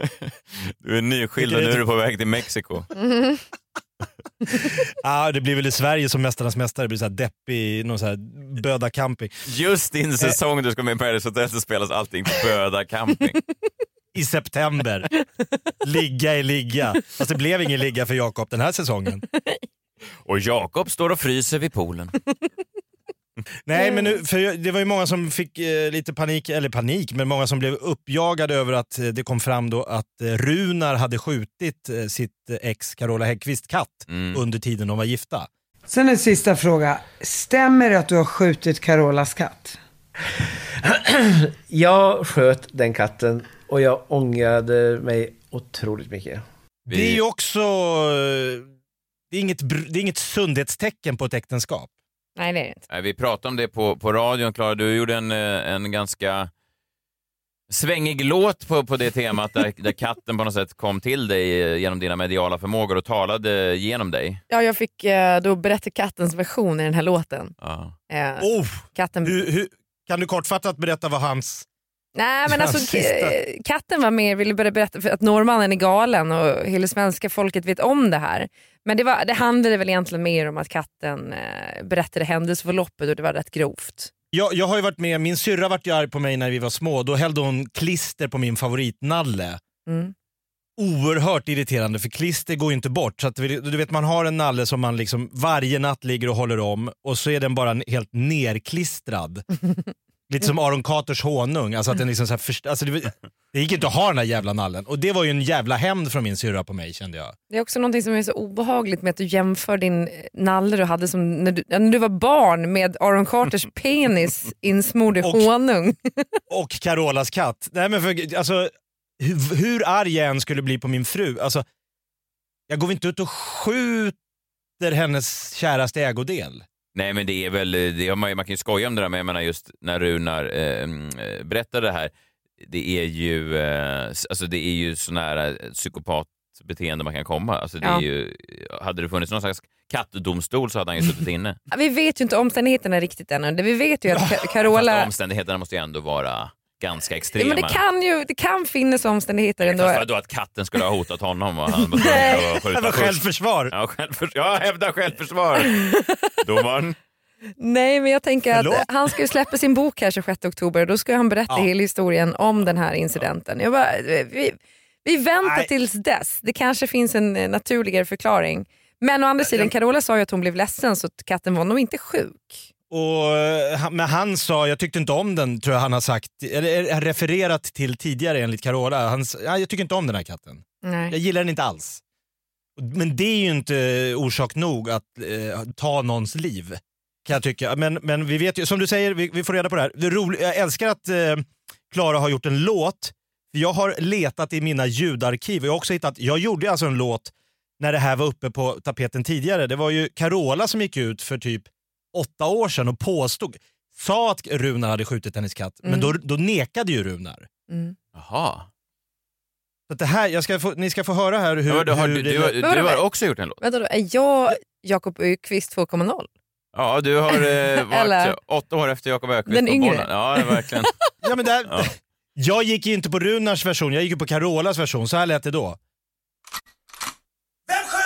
Du är nyskild och nu är du på väg till Mexiko. Ah, det blir väl i Sverige som Mästarnas mästare, det blir så här deppig, någon så här böda camping. Just din säsong du ska med i Paradise Hotel så spelas allting Böda camping. I september. Ligga är ligga. Fast det blev ingen ligga för Jakob den här säsongen. Och Jakob står och fryser vid poolen. Nej, men nu, för det var ju många som fick eh, lite panik, eller panik, men många som blev uppjagade över att eh, det kom fram då att eh, Runar hade skjutit eh, sitt eh, ex Carola Häggkvist katt under tiden de var gifta. Sen en sista fråga. Stämmer det att du har skjutit Carolas katt? Jag sköt den katten och jag ångrade mig otroligt mycket. Det är ju också... eh, Det är, inget, det är inget sundhetstecken på ett äktenskap. Nej det är det inte. Nej, Vi pratade om det på, på radion, Klara. Du gjorde en, eh, en ganska svängig låt på, på det temat där, där katten på något sätt kom till dig eh, genom dina mediala förmågor och talade genom dig. Ja, jag fick eh, då berätta kattens version i den här låten. Ja. Eh, Oh, katten... hur, hur, kan du kortfattat berätta vad hans... Nej men alltså katten var med, ville börja berätta för att norrmannen är galen och hela svenska folket vet om det här. Men det, var, det handlade väl egentligen mer om att katten eh, berättade händelseförloppet och det var rätt grovt. Jag, jag har ju varit med, min syrra vart ju arg på mig när vi var små. Då hällde hon klister på min favoritnalle. Mm. Oerhört irriterande för klister går ju inte bort. Så att, du vet man har en nalle som man liksom varje natt ligger och håller om och så är den bara helt nerklistrad. Lite som Aron Carters honung. Alltså att den liksom så här först- alltså det, det gick inte att ha den här jävla nallen. Och det var ju en jävla hämnd från min syrra på mig kände jag. Det är också något som är så obehagligt med att du jämför din eh, nalle du hade som när du, när du var barn med Aaron Carters penis insmord i honung. Och Carolas katt. Nej, men för, alltså, hur, hur arg jag än skulle bli på min fru, alltså, jag går väl inte ut och skjuter hennes käraste ägodel. Nej, men det är väl, det har man, man kan ju skoja om det där, men jag menar just när Runar eh, mm, eh, berättade det här, det är ju, eh, alltså det är ju så nära ett psykopatbeteende man kan komma. Alltså det Ja. är ju, hade det funnits någon slags kattdomstol så hade han ju suttit inne. Vi vet ju inte omständigheterna riktigt ännu. Vi vet ju att Ka- Fast Carola... omständigheterna måste ju ändå vara ganska Ja, extrema. men det, kan ju, det kan finnas omständigheter ändå. Fast vadå att katten skulle ha hotat honom och han var tvungen Nej. att skjuta Det var självförsvar. Ja, självförs jag hävdar självförsvar. Domaren. Nej men jag tänker Förlåt? att han ska ju släppa sin bok här 26 oktober och då ska han berätta hela historien om den här incidenten. Jag bara, vi, vi väntar Nej. tills dess. Det kanske finns en eh, naturligare förklaring. Men å andra sidan, Carola sa ju att hon blev ledsen så att katten var nog inte sjuk. Och, eh, men han sa, jag tyckte inte om den, tror jag han har sagt, eller eh, refererat till tidigare enligt Carola. Han, ja, jag tycker inte om den här katten. Jag Nej. gillar den inte alls. Men det är ju inte orsak nog att eh, ta någons liv. Kan jag tycka. Men, men vi vet ju, som du säger, vi, vi får reda på det här. Det är roligt, jag älskar att eh, Klara har gjort en låt. Jag har letat i mina ljudarkiv och jag har också hittat, jag gjorde alltså en låt när det här var uppe på tapeten tidigare. Det var ju Carola som gick ut för typ åtta år sedan och påstod, sa att Runar hade skjutit hennes katt, men Mm. då, då nekade ju Runar. Mm. Jaha. Så att det här, jag ska få, ni ska få höra här hur... Ja, du, har, hur du, du, du har också gjort en låt? Vänta då, är jag Jakob Öqvist 2.0? Ja, du har eh, varit Eller- åtta år efter Jakob Öqvist Den på yngre. bollen. Ja, verkligen. Ja, men där, Ja. Jag gick ju inte på Runars version, jag gick ju på Carolas version. Så här lät det då. Vem sköt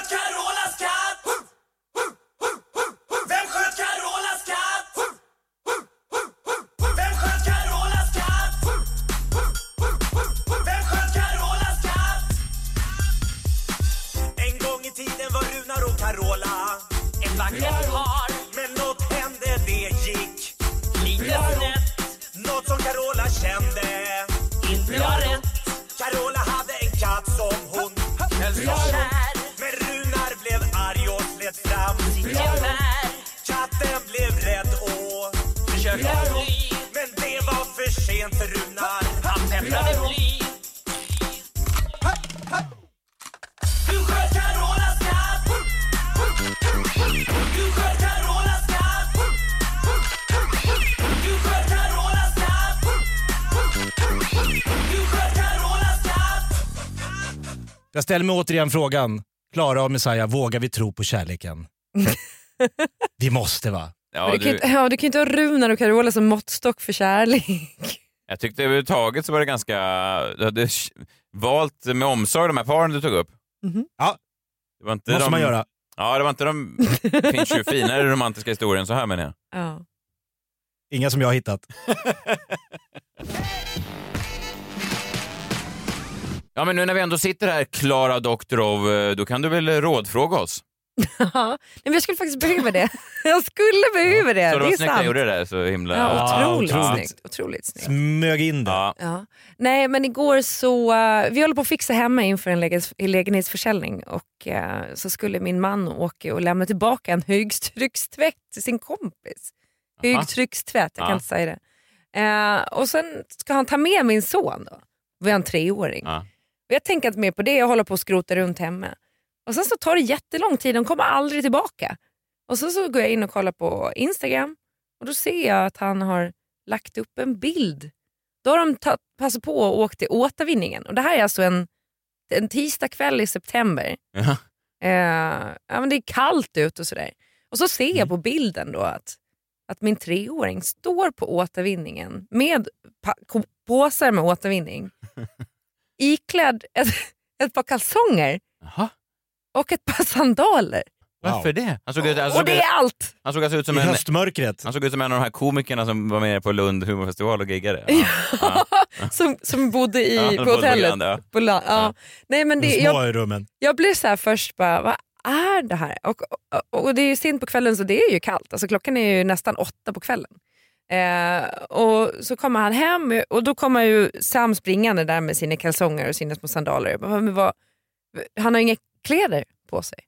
en vacker par. Men något hände, det gick lite snett. Något som Carola kände inte var rätt. Carola hade en katt som hon höll så kär. Men Runar blev arg och slet fram sitt gevär. Katten blev rädd och försökte fly. Men det var för sent för Runar. Han templade bly. Jag ställer mig återigen frågan, Klara och Messiah, vågar vi tro på kärleken? vi måste va? Ja, du, kan inte, ja, du kan inte ha Runar och Carola som måttstock för kärlek. jag tyckte överhuvudtaget så var det ganska... Du hade valt med omsorg de här paren du tog upp. Mhm. Ja, Det var inte måste de, man göra. Ja, det var inte de... Det finns ju finare romantiska historier än så här menar jag. Ja. Inga som jag har hittat. Ja, men nu när vi ändå sitter här, Klara Doktorov, eh, då kan du väl rådfråga oss? Ja, Nej, men jag skulle faktiskt behöva det. Jag skulle behöva det. Så det det var är snyggt jag sant. gjorde det där så himla... Ja, otroligt, otroligt. snyggt. Otroligt snyggt. Smög in det. Ja. Ja. Nej men igår så, eh, vi håller på att fixa hemma inför en lägenhetsförsäljning och eh, så skulle min man åka och lämna tillbaka en högtryckstvätt till sin kompis. Högtryckstvätt, jag kan Ja. inte säga det. Eh, och sen ska han ta med min son då, vi har en treåring. Och jag tänker inte mer på det, jag håller på att skrota runt hemma. Och sen så tar det jättelång tid, de kommer aldrig tillbaka. Och så, så går jag in och kollar på Instagram och då ser jag att han har lagt upp en bild. Då har de passat på och åkt till återvinningen. Och det här är alltså en, en tisdag kväll i september. Ja. Eh, ja, men det är kallt ut och sådär. Och så ser jag på bilden då att, att min treåring står på återvinningen med pa- påsar med återvinning iklädd ett, ett par kalsonger Jaha. och ett par sandaler. Varför det? Han såg, ut, han, Och såg, det är allt! han såg alltså ut I som en... höstmörkret. Han såg ut som en av de här komikerna som var med på Lund humorfestival och giggade. Ja. som, som bodde i, Ja, på på hotellet. Ja. På land, ja. Nej, men det, De jag, små i rummen. jag blev så här först bara, vad är det här? Och, och, och det är ju sent på kvällen så det är ju kallt. Alltså, klockan är ju nästan åtta på kvällen. Eh, och så kommer han hem och då kommer ju Sam springande där med sina kalsonger och sina små sandaler. Jag bara, men vad, han har inga kläder på sig.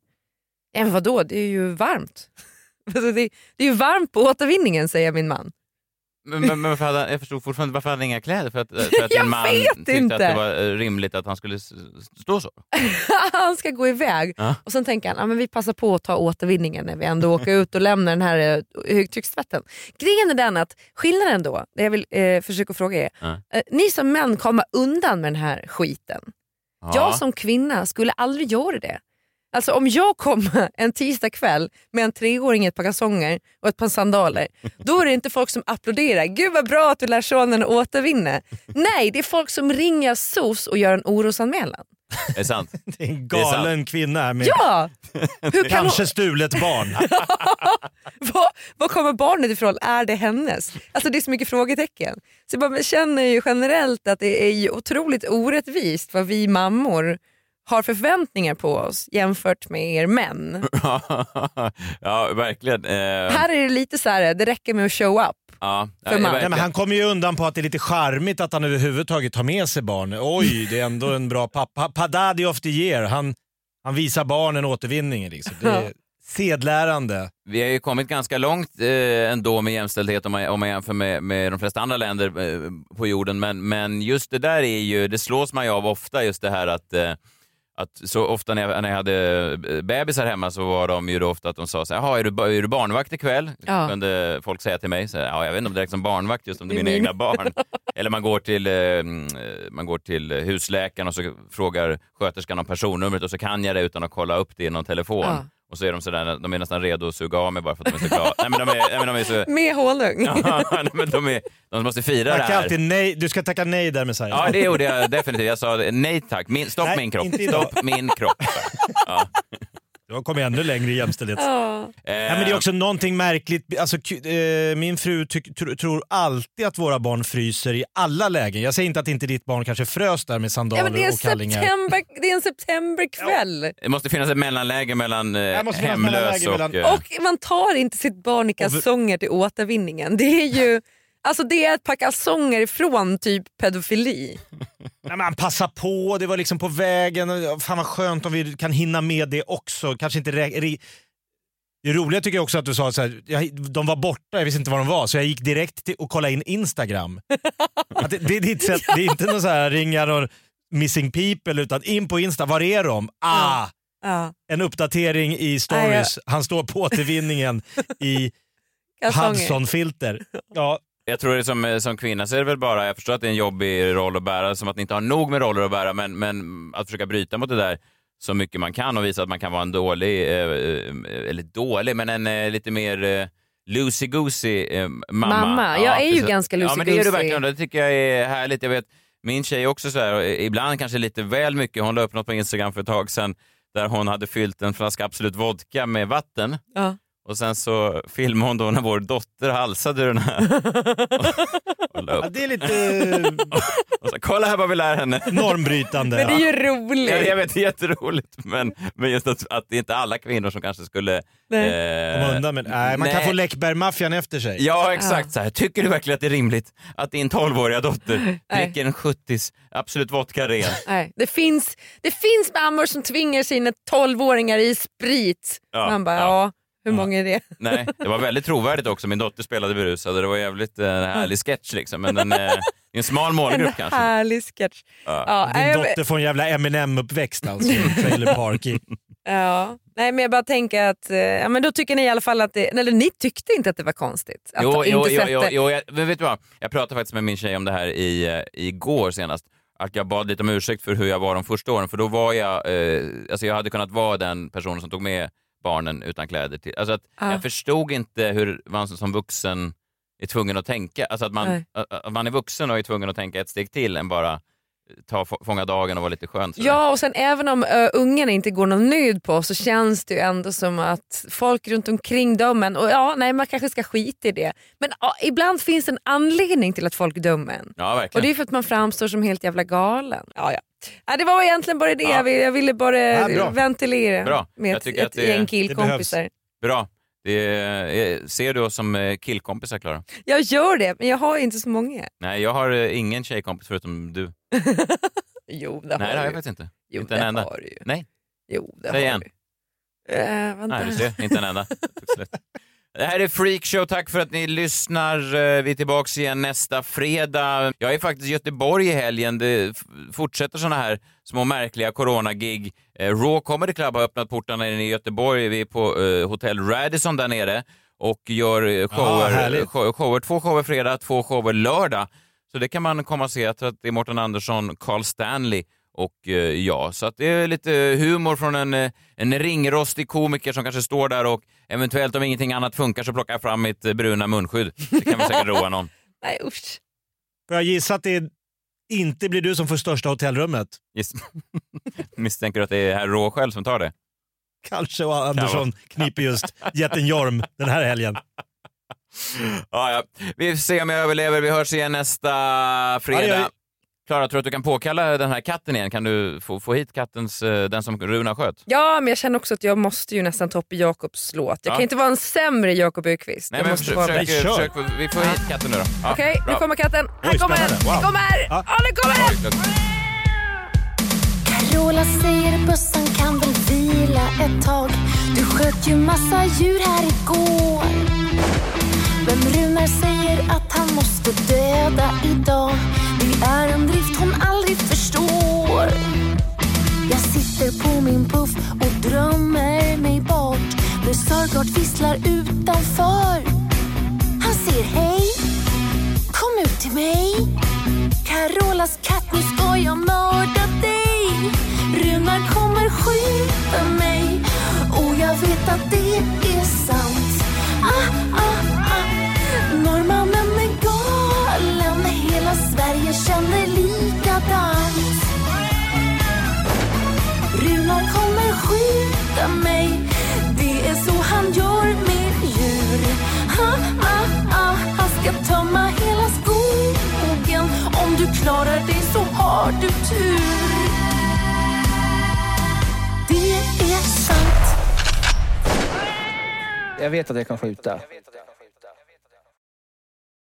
Ja, men vadå, det är ju varmt. Alltså, det, är, det är ju varmt på återvinningen säger min man. Men, men, men hade, jag förstod fortfarande varför hade han inga kläder? För att, för att Jag din man tyckte inte. att det var eh, rimligt att han skulle stå så? han ska gå iväg Ja. och sen tänker han men vi passar på att ta återvinningen när vi ändå åker ut och lämnar den här eh, högtryckstvätten. Grejen är den att skillnaden då, det jag vill eh, försöka fråga er, Ja. eh, ni som män kommer undan med den här skiten. Ja. Jag som kvinna skulle aldrig göra det. Alltså om jag kommer en tisdag kväll med en treåring i ett par kalsonger och ett par sandaler, då är det inte folk som applåderar. Gud vad bra att du lär sonen att återvinna. Nej, det är folk som ringer SOS och gör en orosanmälan. Är det sant? Det är en Det är sant. galen kvinna här med Ja! Hur kan hon, kanske stulet barn. var, var kommer barnet ifrån? Är det hennes? Alltså det är så mycket frågetecken. Så jag bara, känner ju generellt att det är ju otroligt orättvist vad vi mammor har för förväntningar på oss jämfört med er män. ja, verkligen. Eh, Här är det lite så här, det räcker med att show up. ja, för ja, verkligen. men han kommer ju undan på att det är lite charmigt att han överhuvudtaget tar med sig barn. Oj, det är ändå en bra pappa. Pa Daddy of the year. Han, han visar barnen återvinningen. Liksom. Det är sedlärande. Vi har ju kommit ganska långt eh, ändå med jämställdhet om man, om man jämför med, med de flesta andra länder eh, på jorden. Men, men just det där är ju, det slås man ju av ofta, just det här att eh, att så ofta när jag, när jag hade eh, bebisar hemma så var de ju då ofta att de sa så här, "Jaha, är du, är du barnvakt ikväll? Ja. kunde folk säga till mig. Så här, ja, jag vet inte om det räknas som barnvakt just om det är mina min. egna barn. Eller man går, till, eh, man går till husläkaren och så frågar sköterskan om personnumret och så kan jag det utan att kolla upp det i någon telefon. Ja. Och så är de, sådär, de är nästan redo att suga av mig bara för att de är så glada. nej, men de är, nej, men de är så... Med honung. Ja, nej, men de, är, de måste fira det Tacka här. alltid nej. Du ska tacka nej där Messiah. Ja, det gjorde jag definitivt. Jag sa nej tack. Min, stopp Nej, min kropp. Stopp min kropp. Ja. Du har kommit ännu längre i jämställdhet. Ja. Eh, Ja, men det är också någonting märkligt. Alltså, eh, min fru tyck, tr, tror alltid att våra barn fryser i alla lägen. Jag säger inte att inte ditt barn kanske frös där med Ja, sandaler men det, är och kallingar. september, det är en septemberkväll. det måste finnas ett mellanläge mellan eh, hemlös mellanläge och... mellan- eh, Och man tar inte sitt barn i kalsonger till återvinningen. Det är ju alltså det är ett par kalsonger ifrån typ pedofili. Nej, men passa på, det var liksom på vägen. Fan vad skönt om vi kan hinna med det också. Kanske inte det roliga tycker jag också att du sa jag, de var borta, jag visste inte var de var, så jag gick direkt till och kollade in Instagram. Att det, det, är ditt sätt, det är inte någon så här ringa någon missing people, utan in på Insta, var är de? Ah! Ja. En uppdatering i stories, han står på återvinningen i. Hudson-filter. Ja, Jag tror det som, som kvinna så är det väl bara, jag förstår att det är en jobbig roll att bära, som att ni inte har nog med roller att bära, men, men att försöka bryta mot det där så mycket man kan och visa att man kan vara en dålig, eh, eh, eller dålig, men en eh, lite mer eh, loosey-goosey eh, mamma. Mamma, jag är ju ganska Ja, men det är du verkligen det tycker jag är härligt. Jag vet, min tjej är också så här, ibland kanske lite väl mycket. Hon la upp något på Instagram för ett tag sedan där hon hade fyllt en flaska Absolut vodka med vatten. Ja. Och sen så filmade hon då när vår dotter halsade ur den här. Och upp. Ja, det är lite Och så, Kolla här vad vi lär henne. normbrytande. Men det är ju roligt. Ja, jag vet, det är jätteroligt. Men, men just att, att det är inte alla kvinnor som kanske skulle... Nej. eh, Komma undan med, nej, man kan nej. få Läckberg-maffian efter sig. Ja, exakt. Så här. Tycker du verkligen att det är rimligt att din 12-åriga dotter dricker en 70 Absolut vodka ren? Nej, det, finns, det finns mammor som tvingar sina 12-åringar i sprit. Ja, Man bara, ja. Hur många är det? Nej, det var väldigt trovärdigt också. Min dotter spelade berusad och det var jävligt eh, härlig sketch liksom. Men den, eh, en smal målgrupp En kanske. härlig sketch. Ja. Ja, Din jag- dotter får en jävla Eminem-uppväxt alltså. i Trailer Park. Ja. Nej, men jag bara tänker att, eh, ja, men då tycker ni i alla fall att det, eller ni tyckte inte att det var konstigt? Att Jo, inte jo, jo, jo, jo jag, men vet du vad? Jag pratade faktiskt med min tjej om det här i, eh, igår senast. Att jag bad lite om ursäkt för hur jag var de första åren. För då var jag, eh, alltså jag hade kunnat vara den personen som tog med barnen utan kläder. Till, alltså att Ja. Jag förstod inte hur man som vuxen är tvungen att tänka. Alltså att man, att man är vuxen och är tvungen att tänka ett steg till än bara ta, få- fånga dagen och vara lite skön. sådär. Ja och sen även om uh, ungarna inte går någon nöd på så känns det ju ändå som att folk runt omkring dömer. Och ja, nej man kanske ska skita i det. Men ja, ibland finns en anledning till att folk dömer en. Ja, Och verkligen. det är för att man framstår som helt jävla galen. Ja, ja. Ja, det var egentligen bara det jag ville, jag ville bara Ja, bra. ventilera Bra. med Jag ett, ett det- gäng det killkompisar. Bra. Det är, ser du oss som eh, killkompisar, Klara? Jag gör det, men jag har inte så många. Nej, jag har eh, ingen tjejkompis förutom du. Jo, det Nej, det har har jag faktiskt inte. Jo, inte det en enda. har du ju. Nej. Jo, det Säg har igen. du. Eh, vänta. Nej, du ser. Inte en enda. Det här är Freakshow. Tack för att ni lyssnar. Eh, Vi är tillbaka igen nästa fredag. Jag är faktiskt i Göteborg i helgen. Det fortsätter såna här små märkliga coronagig. Eh, Raw Comedy Club har öppnat portarna i Göteborg. Vi är på eh, Hotel Radisson där nere och gör eh, shower, show- shower. Två shower fredag, två shower lördag. Så det kan man komma och se. Jag tror att det är Mårten Andersson, Carl Stanley och eh, jag. Så att det är lite humor från en, eh, en ringrostig komiker som kanske står där och eventuellt om ingenting annat funkar så plockar jag fram mitt bruna munskydd. Det kan väl säkert roa någon. Nej usch. Får jag gissa att det inte blir du som får största hotellrummet? Giss. Misstänker du att det är herr Rå själv som tar det? Kanske och Andersson kniper just jätten Jorm den här helgen. Ja, ja. Vi får se om jag överlever. Vi hörs igen nästa Ja, fredag. vi. Klara, tror du att du kan påkalla den här katten igen? Kan du få, få hit kattens, eh, den som Runa sköt? Ja, men jag känner också att jag måste ju nästan toppa Jakobs låt. Jag Ja. kan inte vara en sämre Jakob Öqvist. Nej, Jag men måste försök, vara försök, försök, vi får hit katten nu då. Ja, Okej, nu bra. kommer katten. Här Oj, kommer den! Wow. Den kommer! Ja, den kommer! Carola säger bössan kan väl vila ett tag Du sköt ju massa djur här igår Men Runar säger att han måste döda idag Det är en hon aldrig förstår. Jag sitter på min puff och drömmer mig bort. När Sörgård visslar utanför. Han säger hej, kom ut till mig. Carolas katt, nu ska jag mörda dig. Runar kommer skjuta mig. Och jag vet att det är likadant Runar kommer skjuta mig. Det är så han gör med djur. Ha, ah, ah. Han ska tömma hela skogen. Om du klarar det så har du tur. Det är sant. Jag vet att jag kan skjuta.